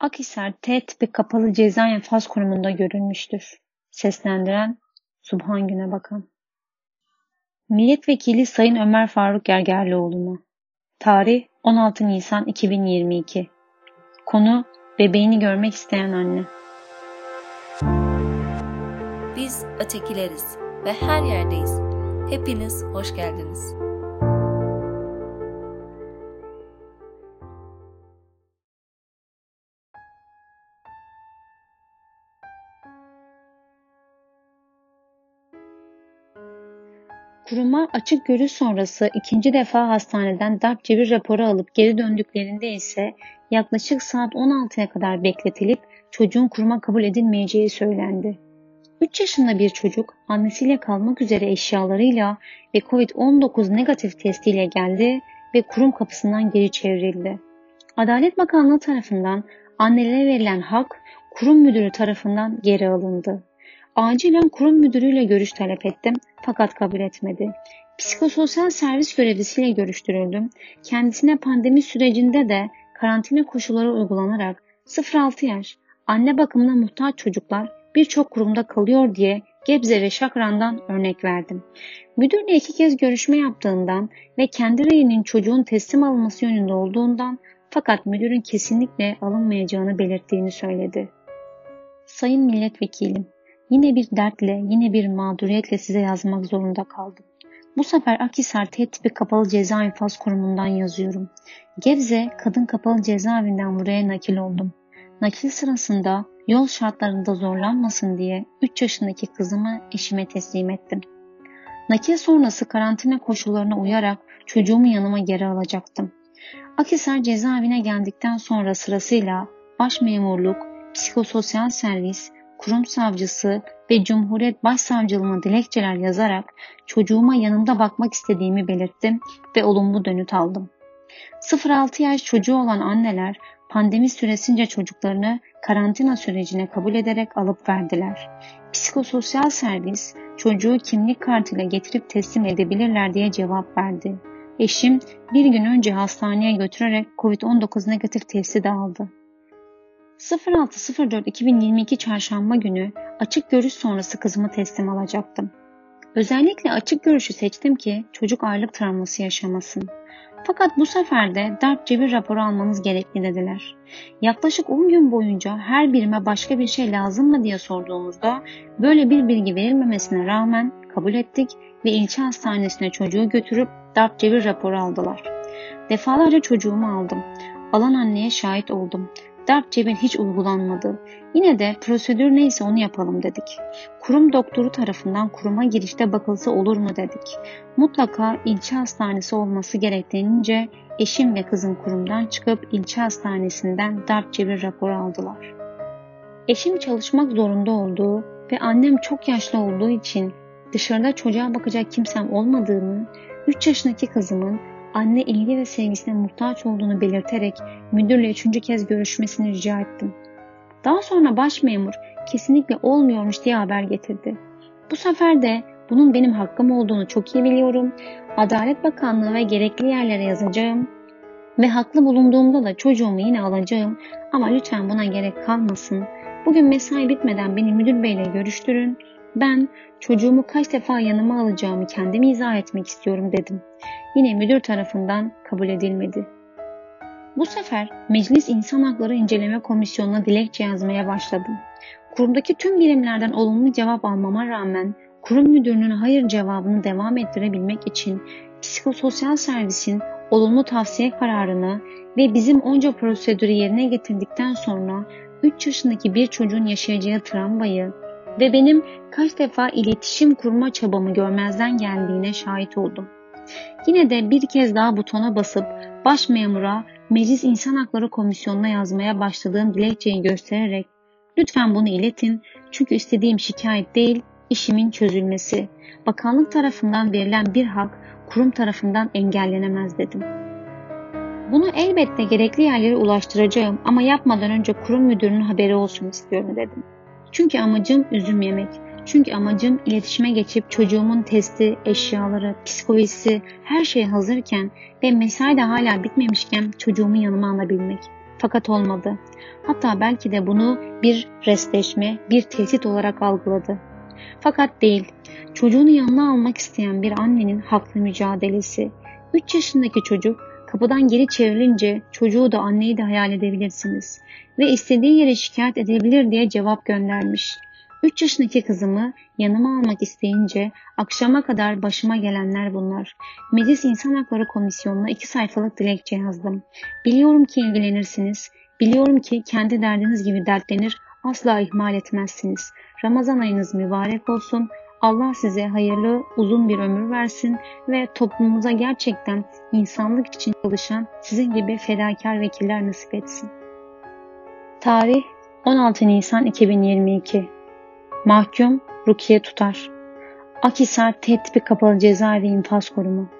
Akhisar T tipi kapalı ceza infaz kurumunda görülmüştür. Seslendiren Subhan Güne Bakan Milletvekili Sayın Ömer Faruk Gergerlioğlu'na Tarih 16 Nisan 2022 Konu bebeğini görmek isteyen anne Biz ötekileriz ve her yerdeyiz. Hepiniz hoş geldiniz. Kuruma açık görüş sonrası ikinci defa hastaneden darp cebir raporu alıp geri döndüklerinde ise yaklaşık saat 16'ya kadar bekletilip çocuğun kuruma kabul edilmeyeceği söylendi. 3 yaşında bir çocuk annesiyle kalmak üzere eşyalarıyla ve COVID-19 negatif testiyle geldi ve kurum kapısından geri çevrildi. Adalet Bakanlığı tarafından annelere verilen hak kurum müdürü tarafından geri alındı. Acilen kurum müdürüyle görüş talep ettim fakat kabul etmedi. Psikososyal servis görevlisiyle görüştürüldüm. Kendisine pandemi sürecinde de karantina koşulları uygulanarak 0-6 yaş anne bakımına muhtaç çocuklar birçok kurumda kalıyor diye Gebze ve Şakran'dan örnek verdim. Müdürle iki kez görüşme yaptığından ve kendi reyinin çocuğun teslim alınması yönünde olduğundan fakat müdürün kesinlikle alınmayacağını belirttiğini söyledi. Sayın milletvekilim, Yine bir dertle, yine bir mağduriyetle size yazmak zorunda kaldım. Bu sefer Akhisar T tipi kapalı ceza infaz kurumundan yazıyorum. Gebze kadın kapalı cezaevinden buraya nakil oldum. Nakil sırasında yol şartlarında zorlanmasın diye 3 yaşındaki kızımı eşime teslim ettim. Nakil sonrası karantina koşullarına uyarak çocuğumu yanıma geri alacaktım. Akhisar cezaevine geldikten sonra sırasıyla baş memurluk, psikososyal servis, kurum savcısı ve Cumhuriyet Başsavcılığına dilekçeler yazarak çocuğuma yanımda bakmak istediğimi belirttim ve olumlu dönüt aldım. 0-6 yaş çocuğu olan anneler pandemi süresince çocuklarını karantina sürecine kabul ederek alıp verdiler. Psikososyal servis çocuğu kimlik kartıyla getirip teslim edebilirler diye cevap verdi. Eşim bir gün önce hastaneye götürerek COVID-19 negatif testi de aldı. 06.04.2022 çarşamba günü açık görüş sonrası kızımı teslim alacaktım. Özellikle açık görüşü seçtim ki çocuk aylık travması yaşamasın. Fakat bu sefer de darp cebir raporu almanız gerekli dediler. Yaklaşık 10 gün boyunca her birime başka bir şey lazım mı diye sorduğumuzda böyle bir bilgi verilmemesine rağmen kabul ettik ve ilçe hastanesine çocuğu götürüp darp cebir raporu aldılar. Defalarca çocuğumu aldım. Alan anneye şahit oldum. Darp cebir hiç uygulanmadı. Yine de prosedür neyse onu yapalım dedik. Kurum doktoru tarafından kuruma girişte bakılsa olur mu dedik. Mutlaka ilçe hastanesi olması gerektiğince eşim ve kızım kurumdan çıkıp ilçe hastanesinden darp cebir raporu aldılar. Eşim çalışmak zorunda olduğu ve annem çok yaşlı olduğu için dışarıda çocuğa bakacak kimsem olmadığını, 3 yaşındaki kızımın anne ilgi ve sevgisine muhtaç olduğunu belirterek müdürle üçüncü kez görüşmesini rica ettim. Daha sonra baş memur kesinlikle olmuyormuş diye haber getirdi. Bu sefer de bunun benim hakkım olduğunu çok iyi biliyorum. Adalet Bakanlığı ve gerekli yerlere yazacağım ve haklı bulunduğumda da çocuğumu yine alacağım ama lütfen buna gerek kalmasın. Bugün mesai bitmeden beni müdür beyle görüştürün. Ben çocuğumu kaç defa yanıma alacağımı kendim izah etmek istiyorum dedim. Yine müdür tarafından kabul edilmedi. Bu sefer Meclis İnsan Hakları İnceleme Komisyonu'na dilekçe yazmaya başladım. Kurumdaki tüm birimlerden olumlu cevap almama rağmen kurum müdürünün hayır cevabını devam ettirebilmek için psikososyal servisin olumlu tavsiye kararını ve bizim onca prosedürü yerine getirdikten sonra 3 yaşındaki bir çocuğun yaşayacağı travmayı ve benim kaç defa iletişim kurma çabamı görmezden geldiğine şahit oldum. Yine de bir kez daha butona basıp baş memura Meclis İnsan Hakları Komisyonu'na yazmaya başladığım dilekçeyi göstererek lütfen bunu iletin çünkü istediğim şikayet değil işimin çözülmesi. Bakanlık tarafından verilen bir hak kurum tarafından engellenemez dedim. Bunu elbette gerekli yerlere ulaştıracağım ama yapmadan önce kurum müdürünün haberi olsun istiyorum dedim. Çünkü amacım üzüm yemek. Çünkü amacım iletişime geçip çocuğumun testi, eşyaları, psikolojisi her şey hazırken ve mesai de hala bitmemişken çocuğumu yanıma alabilmek. Fakat olmadı. Hatta belki de bunu bir restleşme, bir tehdit olarak algıladı. Fakat değil. Çocuğunu yanına almak isteyen bir annenin haklı mücadelesi. 3 yaşındaki çocuk kapıdan geri çevrilince çocuğu da anneyi de hayal edebilirsiniz. Ve istediği yere şikayet edebilir diye cevap göndermiş. 3 yaşındaki kızımı yanıma almak isteyince akşama kadar başıma gelenler bunlar. Meclis İnsan Hakları Komisyonu'na 2 sayfalık dilekçe yazdım. Biliyorum ki ilgilenirsiniz. Biliyorum ki kendi derdiniz gibi dertlenir, asla ihmal etmezsiniz. Ramazan ayınız mübarek olsun. Allah size hayırlı uzun bir ömür versin ve toplumumuza gerçekten insanlık için çalışan sizin gibi fedakar vekiller nasip etsin. Tarih 16 Nisan 2022 Mahkum Rukiye Tutar. Akhisar Tehdit Kapalı Cezaevi İnfaz Kurumu